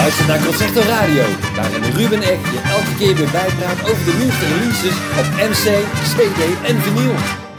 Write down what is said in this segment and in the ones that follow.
Luister naar Concerto Radio, waarin Ruben Ek je elke keer weer bijpraat over de nieuwste releases op MC, CD en vinyl.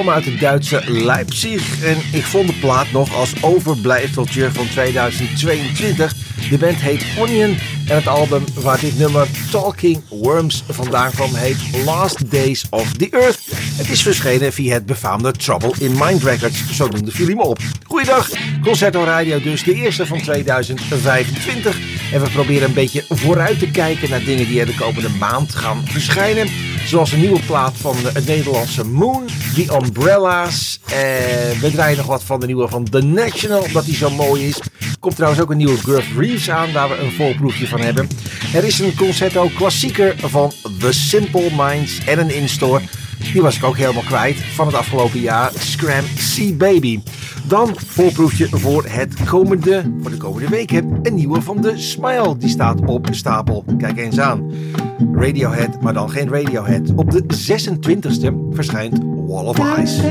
Komen uit het Duitse Leipzig en ik vond de plaat nog als overblijfseltje van 2022. De band heet Onion en het album waar dit nummer Talking Worms vandaan kwam heet Last Days of the Earth. Het is verschenen via het befaamde Trouble in Mind Records, zo noemde Philly me op. Goeiedag, Concerto Radio dus, de eerste van 2025. En we proberen een beetje vooruit te kijken naar dingen die er de komende maand gaan verschijnen. Zoals een nieuwe plaat van het Nederlandse Moon, The Umbrellas. Eh, we draaien nog wat van de nieuwe van The National, omdat die zo mooi is. Komt trouwens ook een nieuwe Gruff Reeves aan, waar we een volproefje van hebben. Er is een concerto klassieker van The Simple Minds en een instore. Die was ik ook helemaal kwijt van het afgelopen jaar. Scram Sea Baby. Dan voorproefje voor het komende, voor de komende weken. Een nieuwe van de Smile. Die staat op stapel. Kijk eens aan. Radiohead, maar dan geen Radiohead. Op de 26e verschijnt Wall of Ice.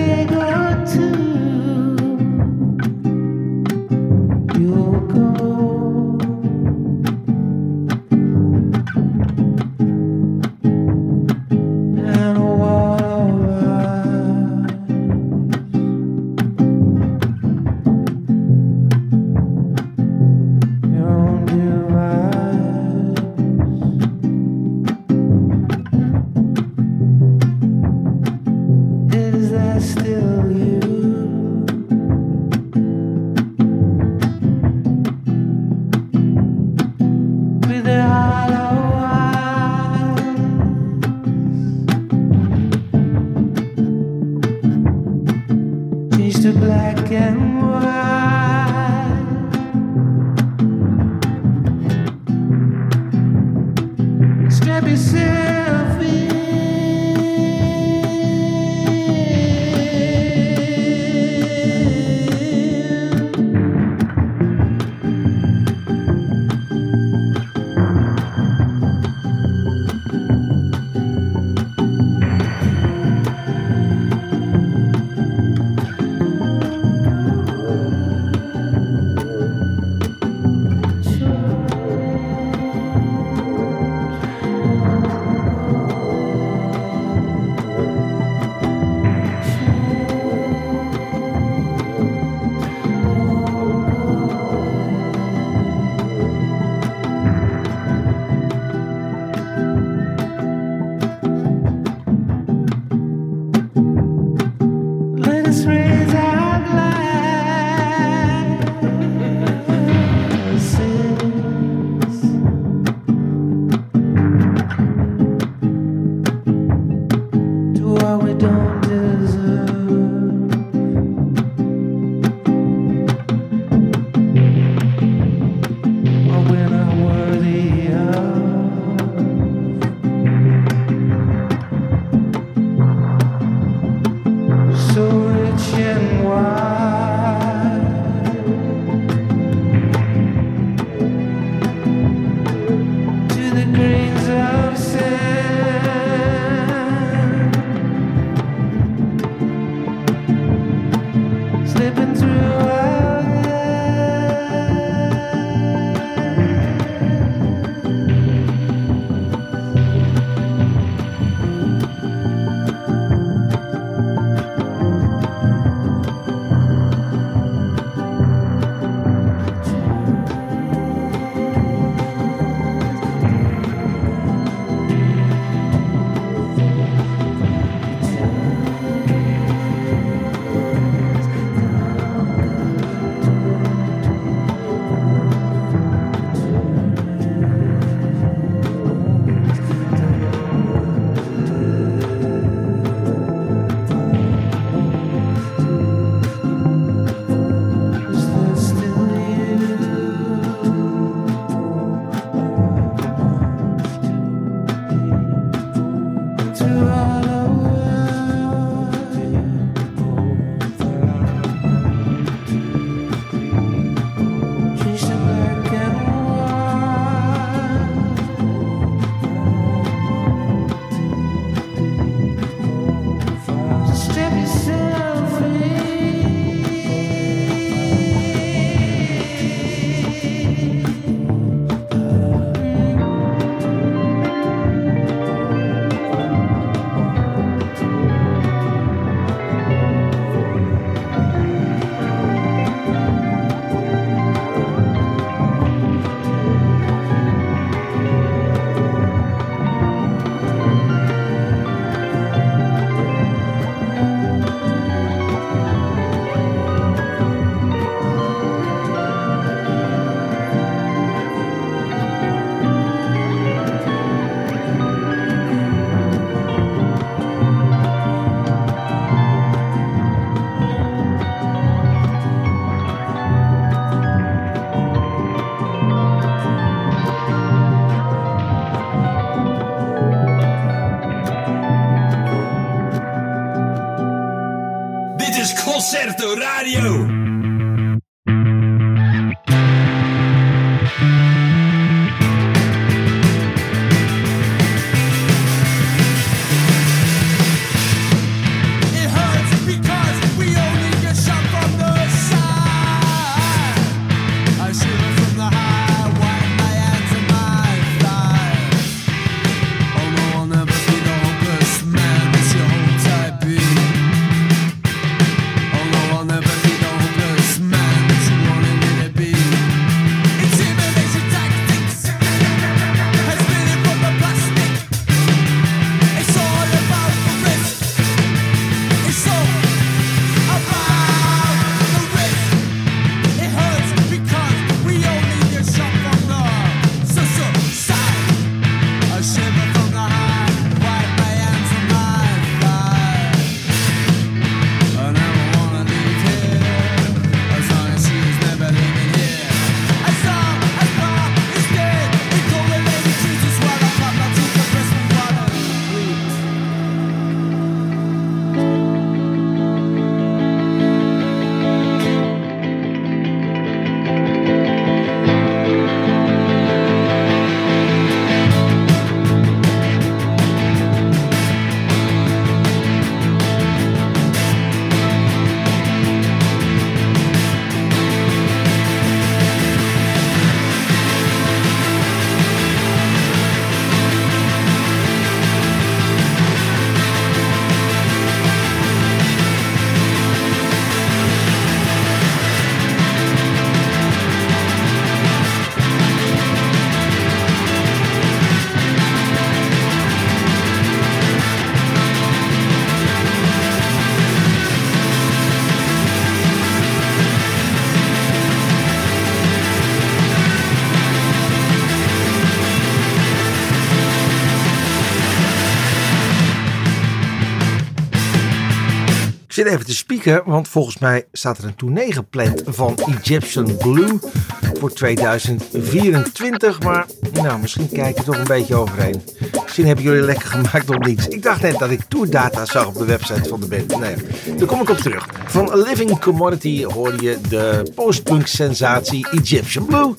Zit even te spieken, want volgens mij staat er een tournee gepland van Egyptian Blue voor 2024. Maar nou, misschien kijk ik toch een beetje overheen. Misschien hebben jullie lekker gemaakt of niets. Ik dacht net dat ik tourdata zag op de website van de band. Nee, daar kom ik op terug. Van Living Commodity hoor je de postpunk sensatie Egyptian Blue.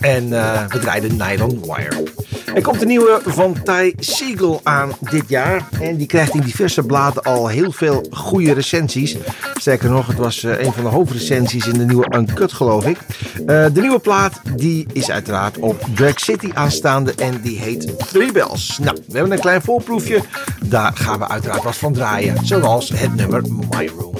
En eh, we draaiden Nylon Wire. Er komt een nieuwe van Ty Siegel aan dit jaar. En die krijgt in diverse bladen al heel veel goede recensies. Sterker nog, het was eh, een van de hoofdrecensies in de nieuwe Uncut, geloof ik. Eh, de nieuwe plaat die is uiteraard op Drag City aanstaande en die heet Three Bells. Nou, we hebben een klein voorproefje. Daar gaan we uiteraard wat van draaien. Zoals het nummer My Room.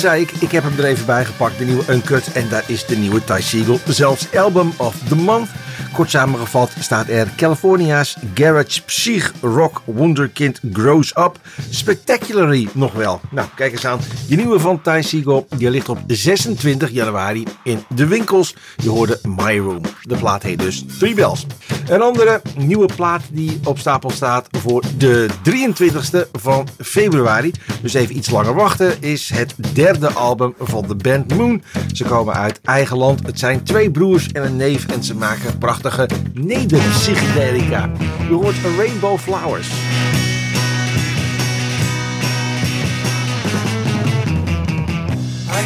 Zei ik? Ik heb hem er even bij gepakt, de nieuwe Uncut. En daar is de nieuwe Ty Siegel, zelfs Album of the Month. Kort samengevat staat er California's Garage Psych Rock Wonderkind Grows Up. Spectacularly nog wel. Nou, kijk eens aan. Je nieuwe van Ty Siegel, die ligt op 26 januari in de winkels. Je hoorde My Room. De plaat heet dus Three Bells. Een andere nieuwe plaat die op stapel staat voor de 23e van februari. Dus even iets langer wachten is het derde album van de band Moon. Ze komen uit eigen land. Het zijn twee broers en een neef en ze maken prachtige neder-psychedelica. Je hoort Rainbow Flowers. I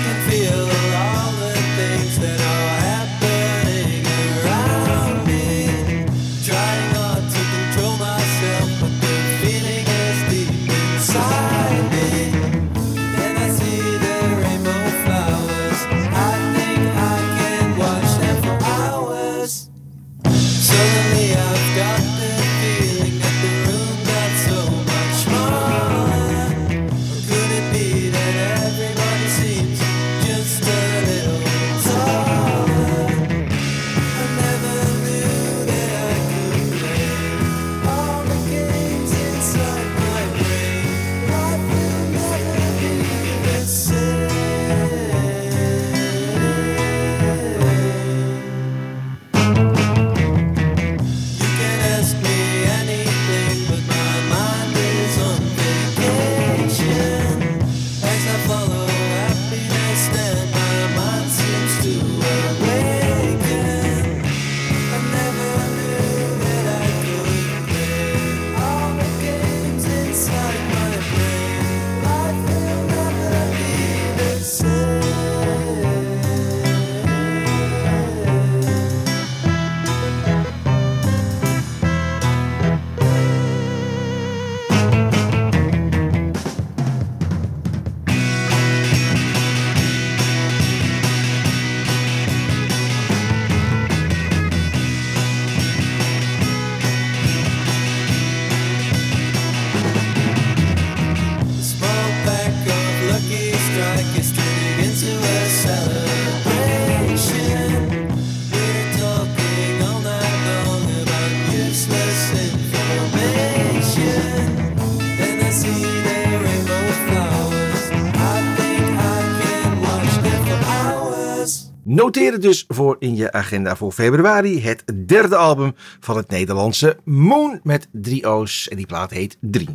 Noteer het dus voor in je agenda voor februari. Het derde album van het Nederlandse Moon met drie O's. En die plaat heet 3.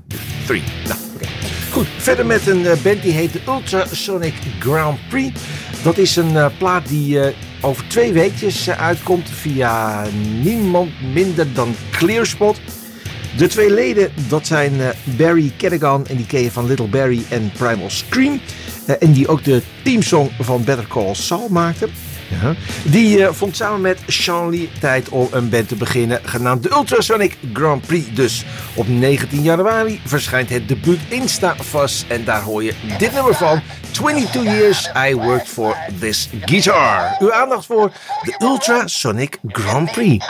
3. Nou, oké. Goed, verder met een eh, band die heet de Ultrasonic Grand Prix. Dat is een eh, plaat die eh, over twee weekjes uitkomt via niemand minder dan Clearspot. De twee leden, dat zijn Barry Kerrigan en die ken je van Little Barry en Primal Scream. En die ook de teamsong van Better Call Saul maakte. Ja. Die eh, vond samen met Lee tijd om een band te beginnen, genaamd de Ultrasonic Grand Prix. Dus op 19 januari verschijnt het debuut Insta Fuzz en daar hoor je dit nummer van. 22 years I worked for this guitar. Uw aandacht voor de Ultrasonic Grand Prix.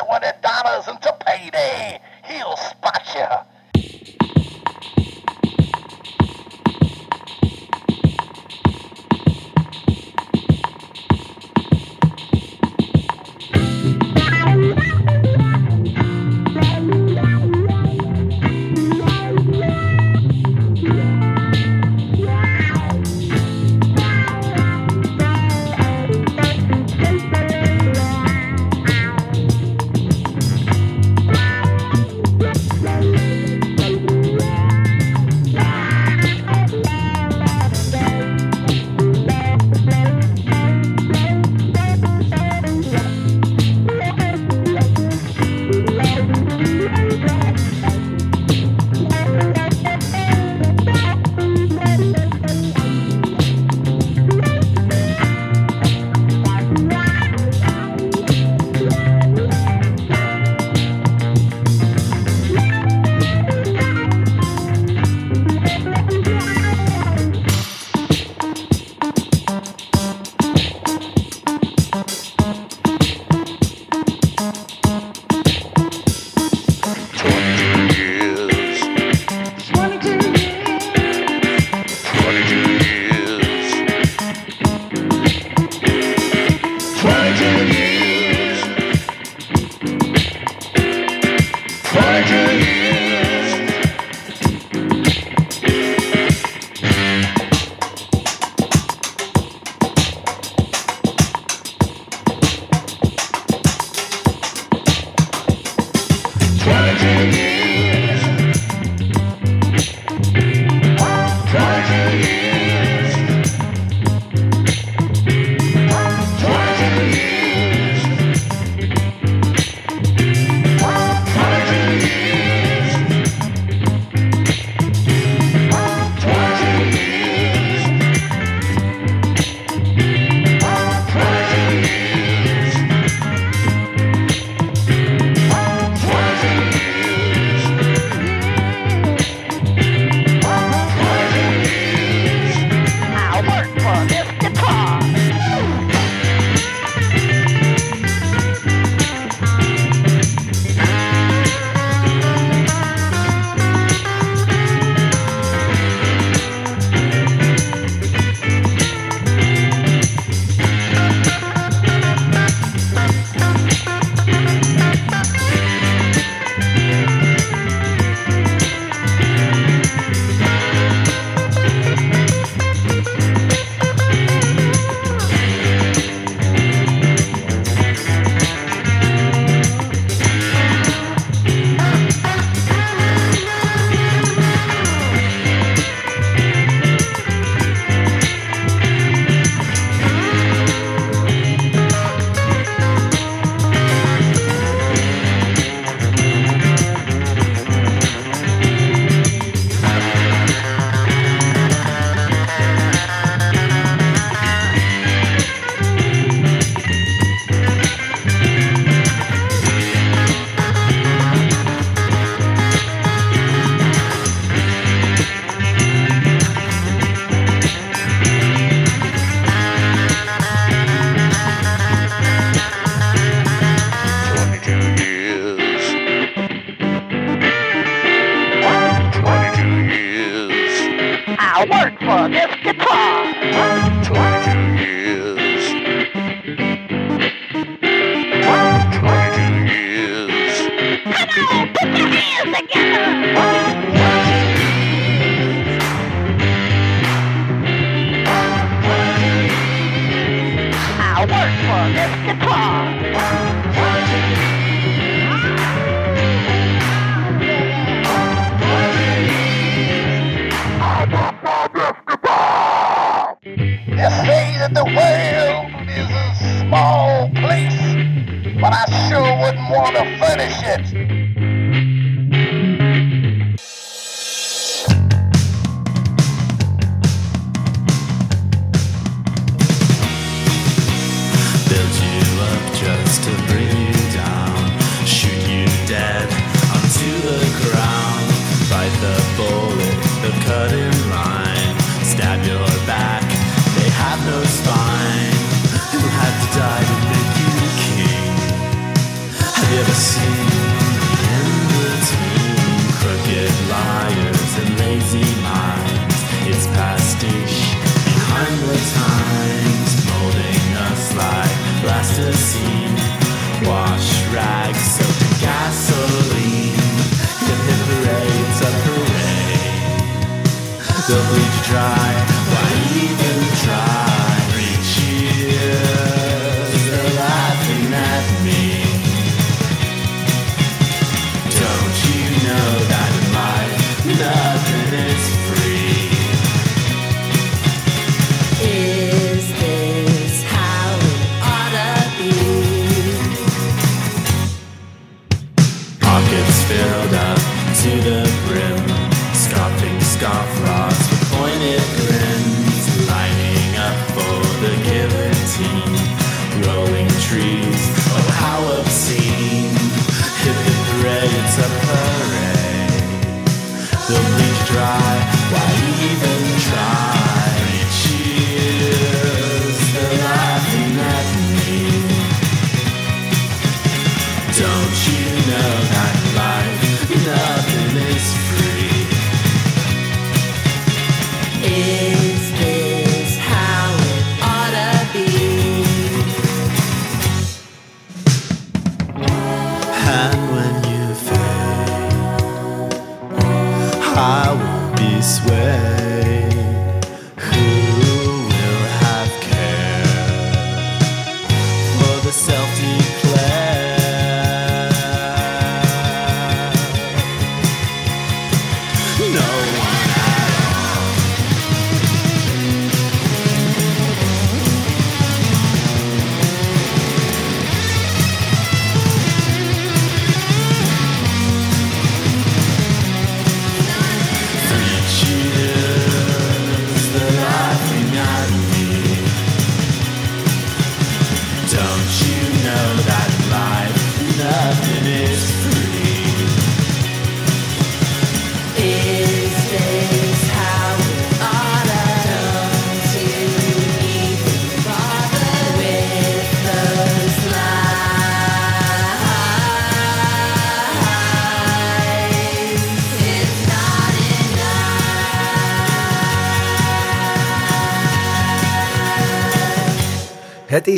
Yeah.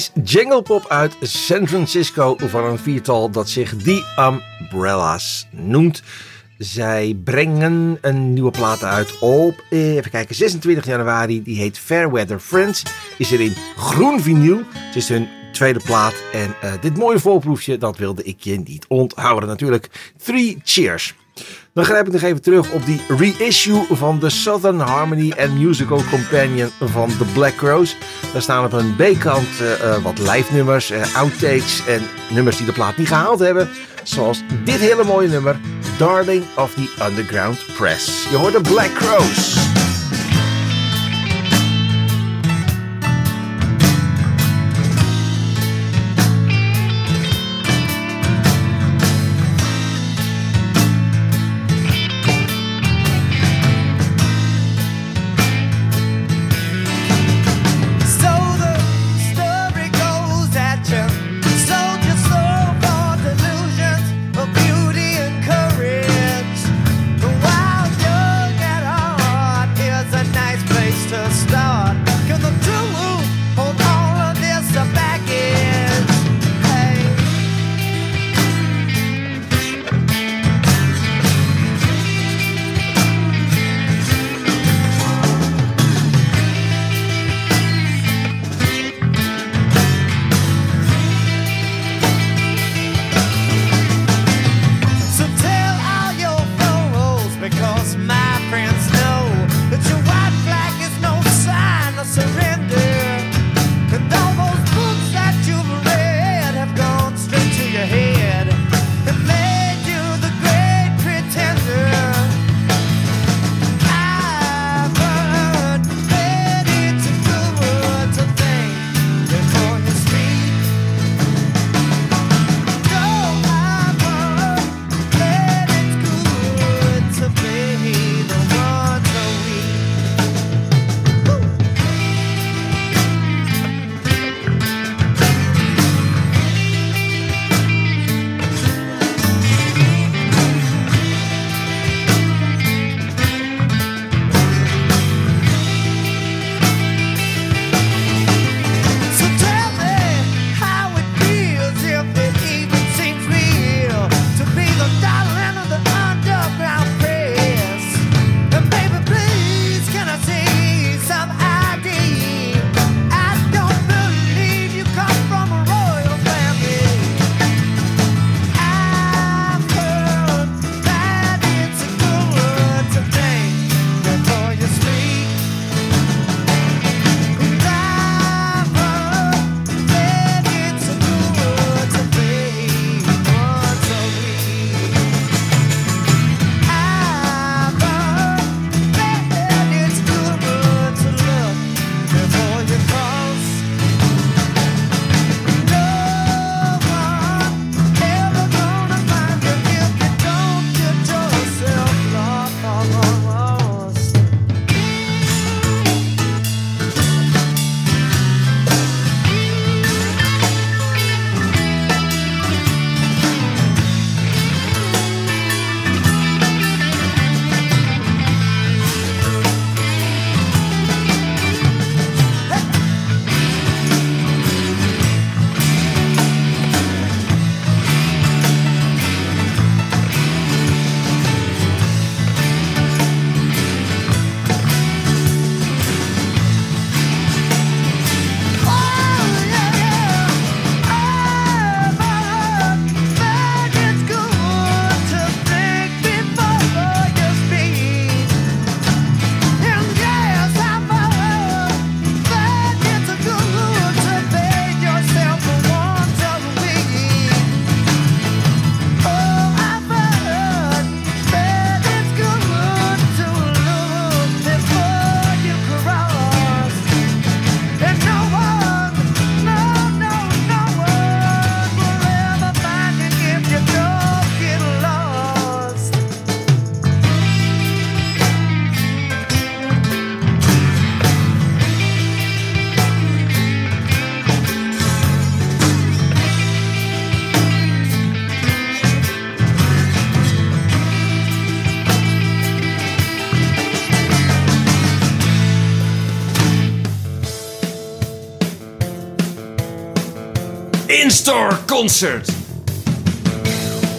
is Pop uit San Francisco van een viertal dat zich The Umbrellas noemt. Zij brengen een nieuwe plaat uit op, eh, even kijken, 26 januari. Die heet Fairweather Friends. Is er in groen vinyl. Het is hun tweede plaat. En eh, dit mooie voorproefje, dat wilde ik je niet onthouden natuurlijk. Three cheers. Dan grijp ik nog even terug op die reissue van de Southern Harmony and Musical Companion van The Black Crows. Daar staan op een B-kant eh, eh, wat live nummers, eh, outtakes en nummers die de plaat niet gehaald hebben. Zoals dit hele mooie nummer, Darling of the Underground Press. Je hoort de Black Crows. Concert.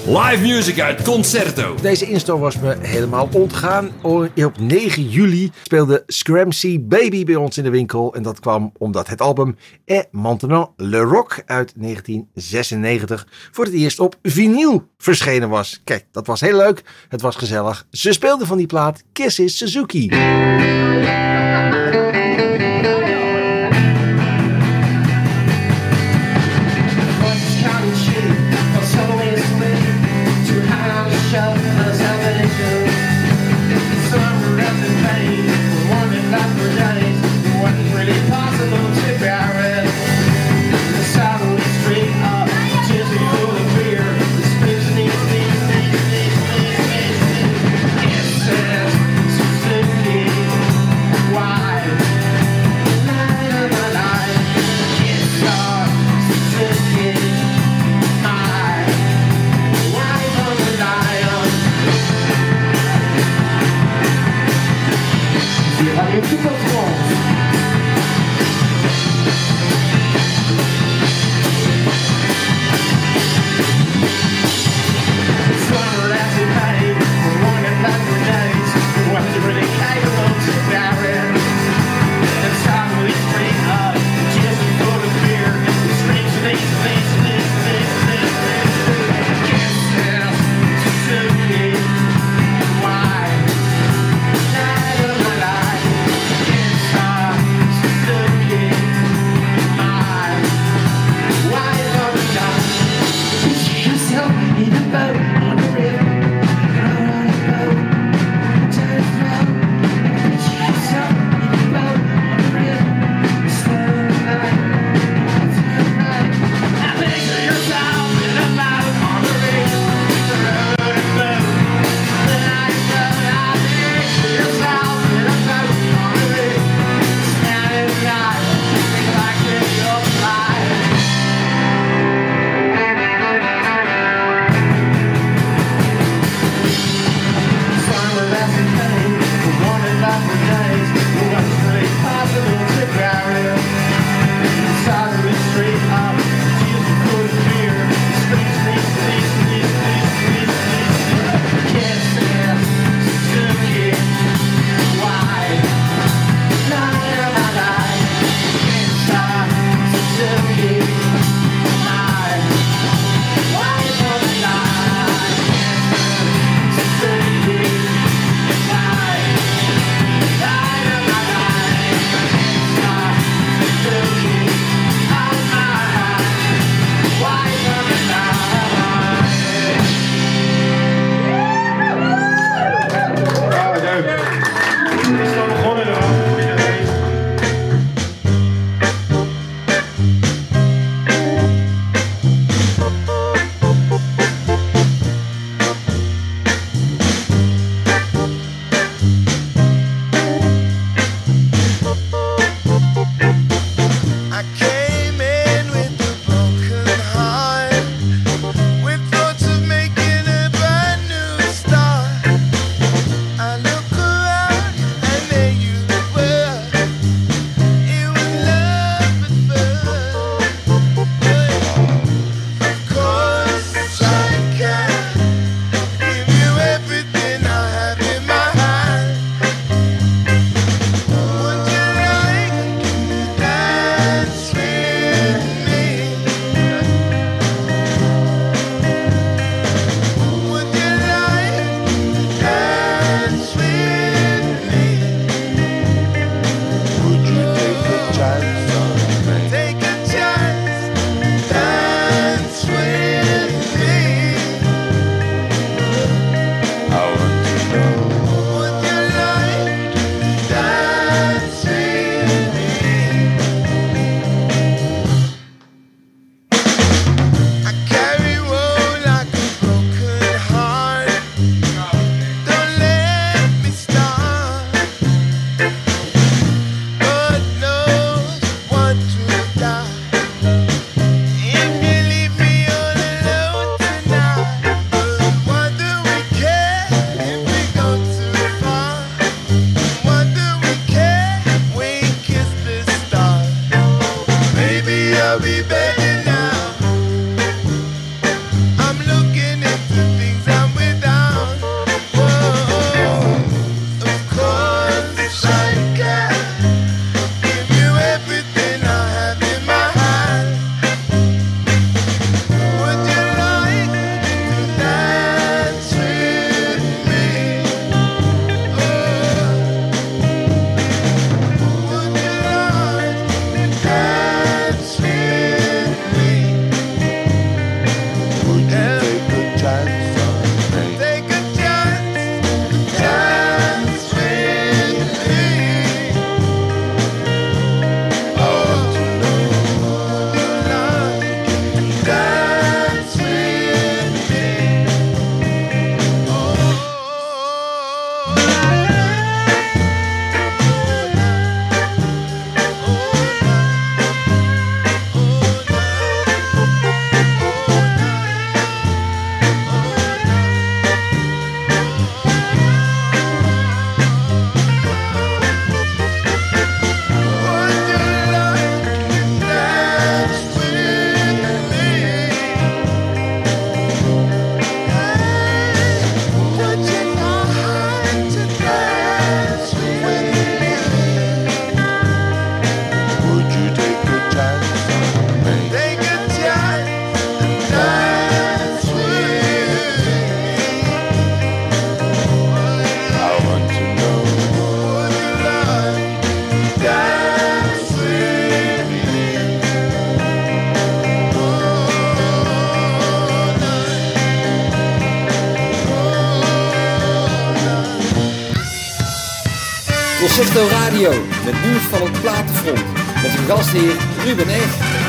Live music uit Concerto. Deze instore was me helemaal ontgaan. Op 9 juli speelde Scramsy Baby bij ons in de winkel. En dat kwam omdat het album Et Maintenant Le Rock uit 1996 voor het eerst op vinyl verschenen was. Kijk, dat was heel leuk. Het was gezellig. Ze speelden van die plaat Kisses Suzuki. de van het platenfront met uw gastheer Ruben Eeg.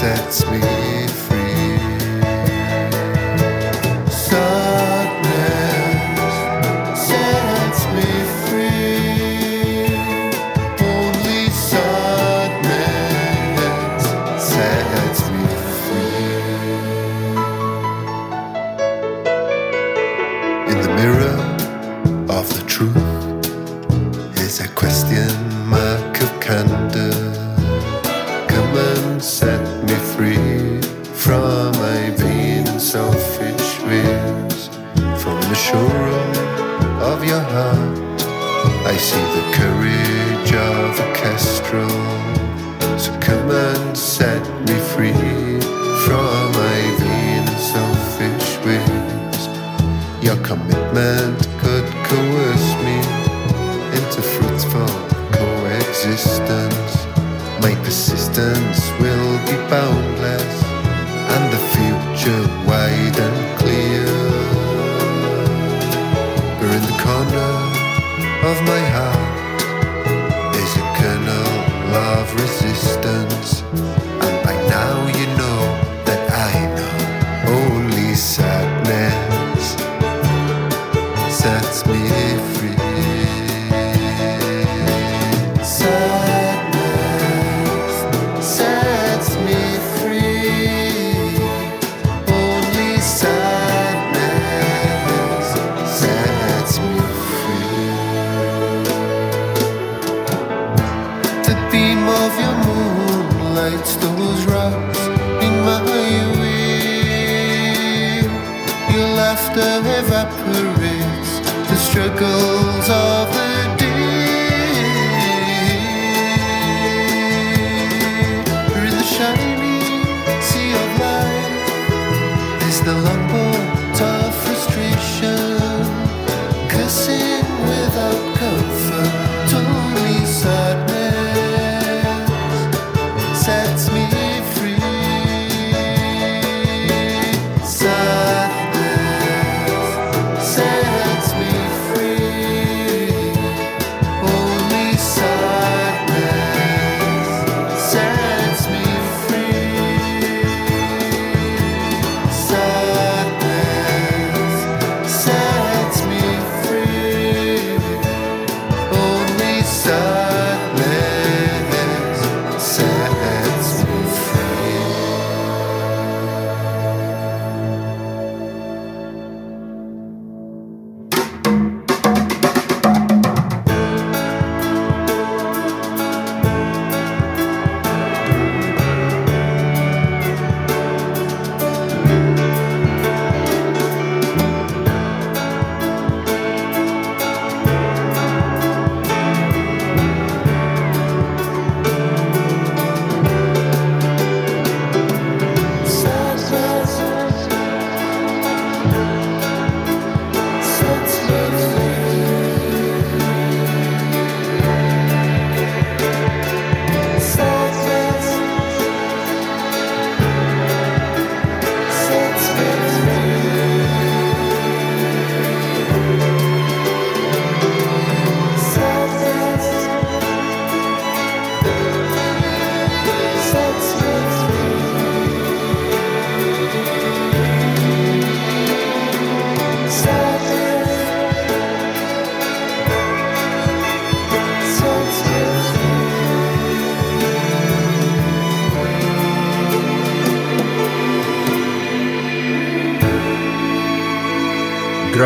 sets me evaporates. The struggles of the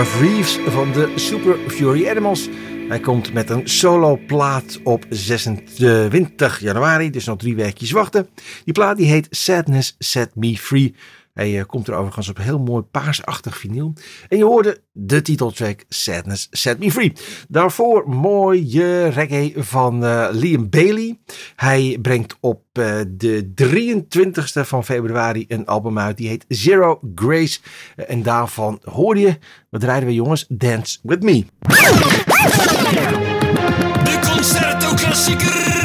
Gruff Reeves van de Super Fury Animals. Hij komt met een solo plaat op 26 januari, dus nog drie weekjes wachten. Die plaat die heet Sadness Set Me Free. Hij eh, komt er overigens op heel mooi paarsachtig vinyl. En je hoorde de titeltrack Sadness Set Me Free. Daarvoor mooie reggae van eh, Liam Bailey. Hij brengt op eh, de 23ste van februari een album uit. Die heet Zero Grace. En daarvan hoorde je, wat rijden we jongens? Dance With Me. De Concerto.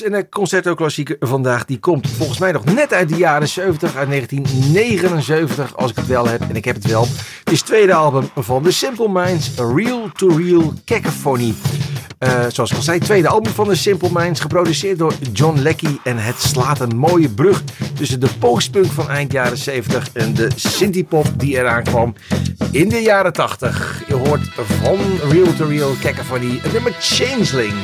En de Concerto Klassieker vandaag die komt volgens mij nog net uit de jaren 70, uit 1979 als ik het wel heb. En ik heb het wel. Het is het tweede album van The Simple Minds, Real to Real Cacophony. Eh, zoals ik al zei, tweede album van The Simple Minds, geproduceerd door John Leckie. En het slaat een mooie brug tussen de postpunk van eind jaren 70 en de synthpop die eraan kwam in de jaren 80. Je hoort van Real to Real Cacophony nummer Changeling.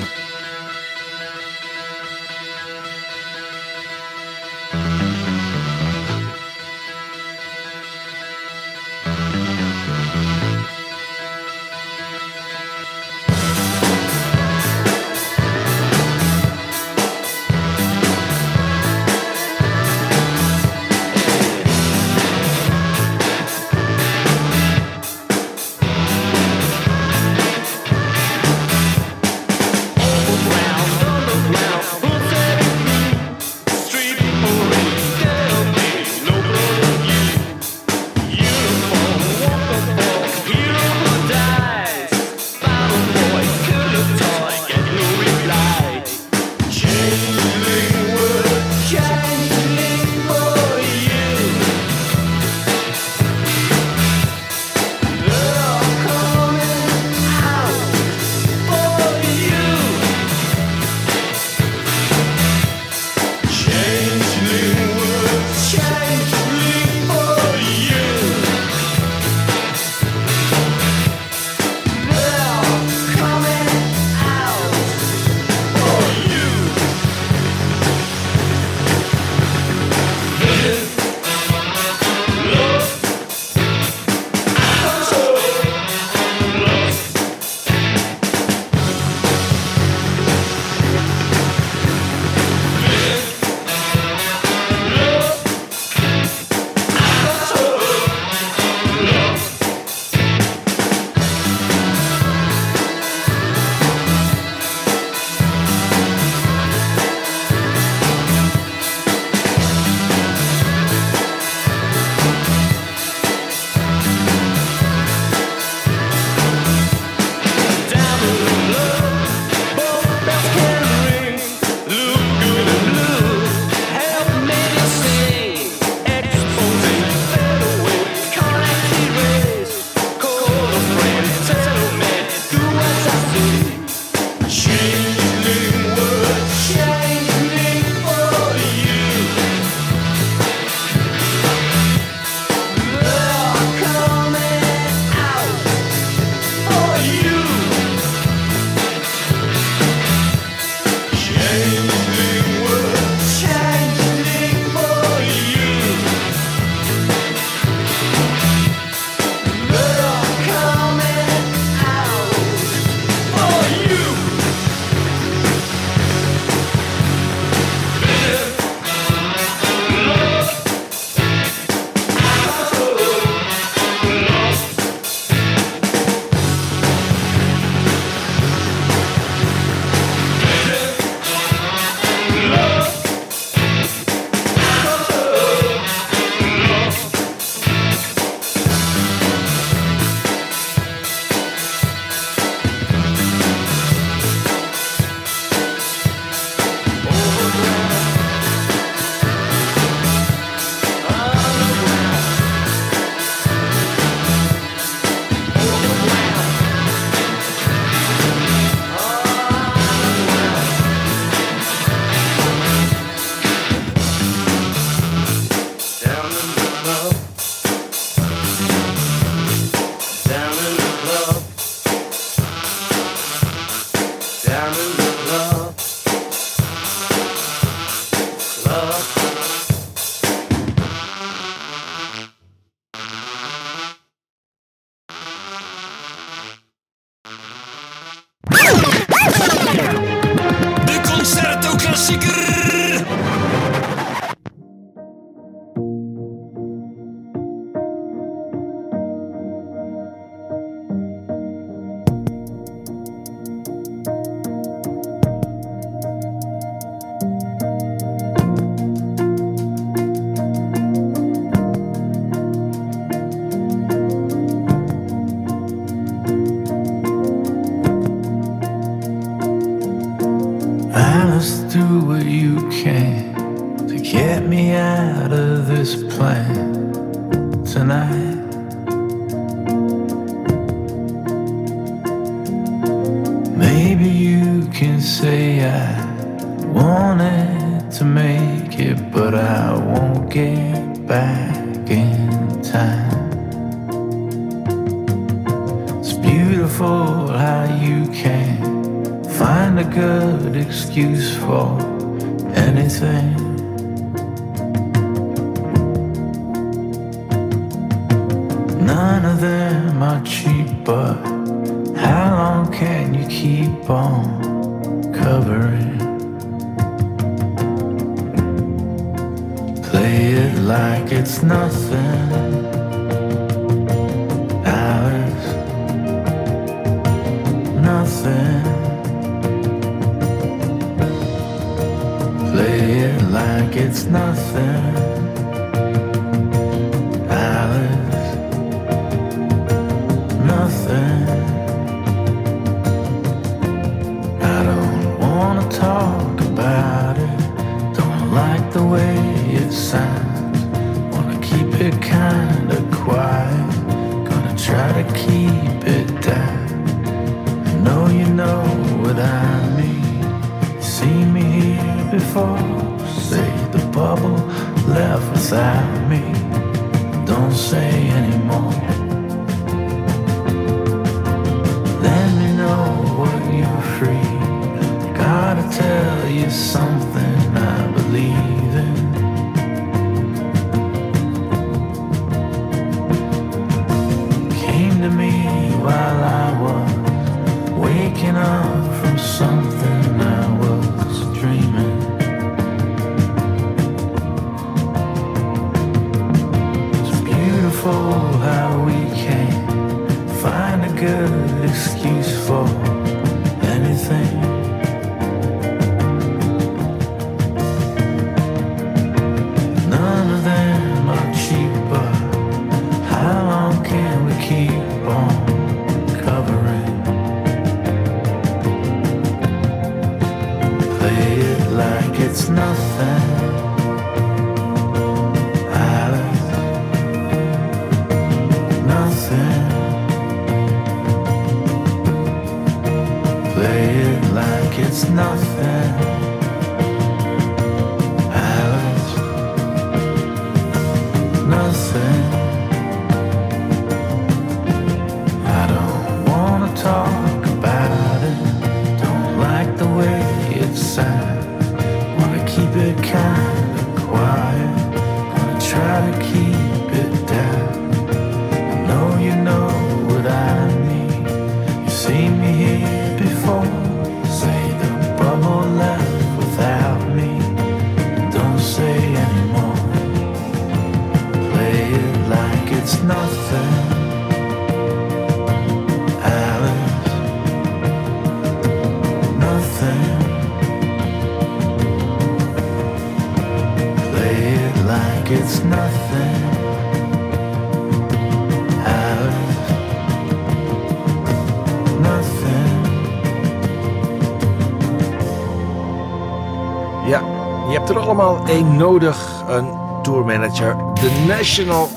Allemaal één nodig. Een tourmanager. The National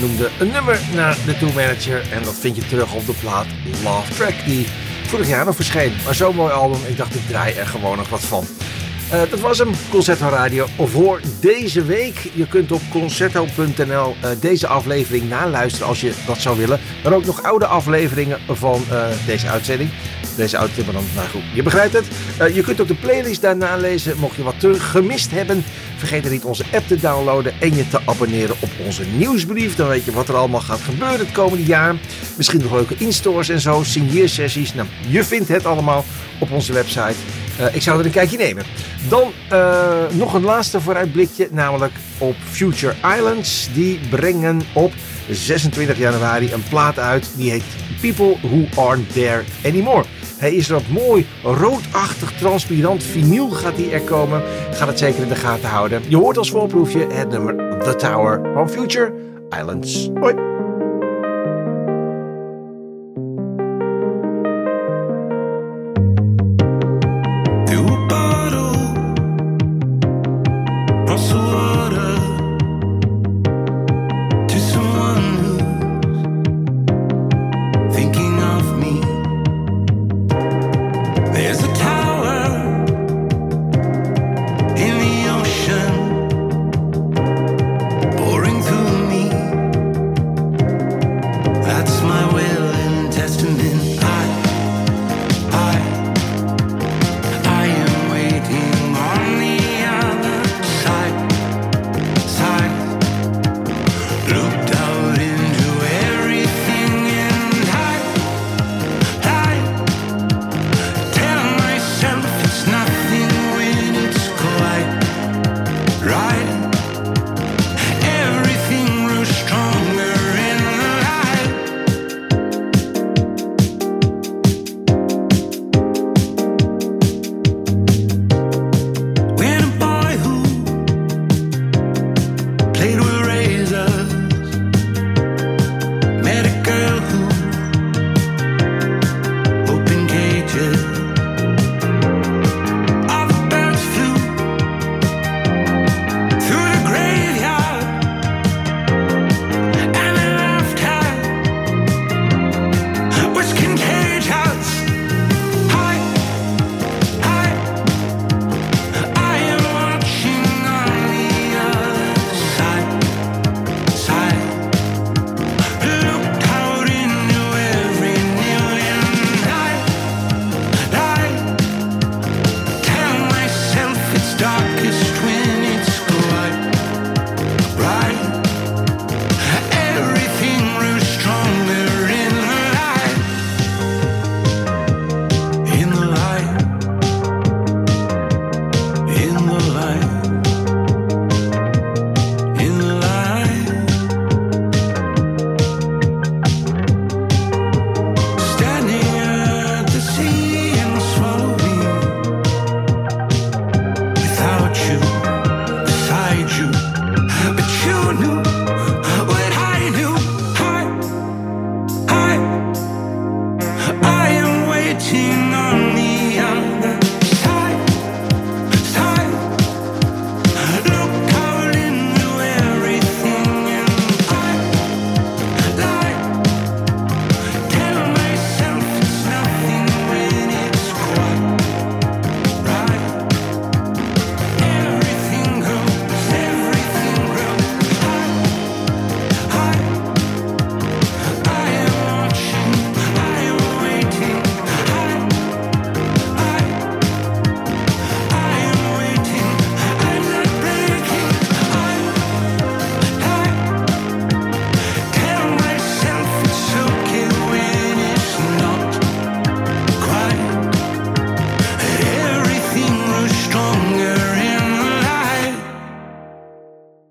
noemde een nummer naar de tourmanager. En dat vind je terug op de plaat Love Track. Die vorig jaar nog verscheen. Maar zo'n mooi album. Ik dacht ik draai er gewoon nog wat van. Eh, dat was hem, Concerto Radio voor deze week. Je kunt op concerto.nl eh, deze aflevering naluisteren als je dat zou willen. Maar ook nog oude afleveringen van eh, deze uitzending. Deze auto, maar dan, nou goed, je begrijpt het. Eh, je kunt ook de playlist daar nalezen. Mocht je wat terug gemist hebben, vergeet er niet onze app te downloaden en je te abonneren op onze nieuwsbrief. Dan weet je wat er allemaal gaat gebeuren het komende jaar. Misschien nog leuke instores en zo, signeersessies. Nou, je vindt het allemaal op onze website. Eh, ik zou er een kijkje nemen. Dan eh, nog een laatste vooruitblikje, namelijk op Future Islands. Die brengen op 26 januari een plaat uit. Die heet People Who Aren't There Anymore. Hij is op mooi roodachtig transparant vinyl gaat die er komen. Ga het zeker in de gaten houden. Je hoort als voorproefje het nummer The Tower van Future Islands. Hoi!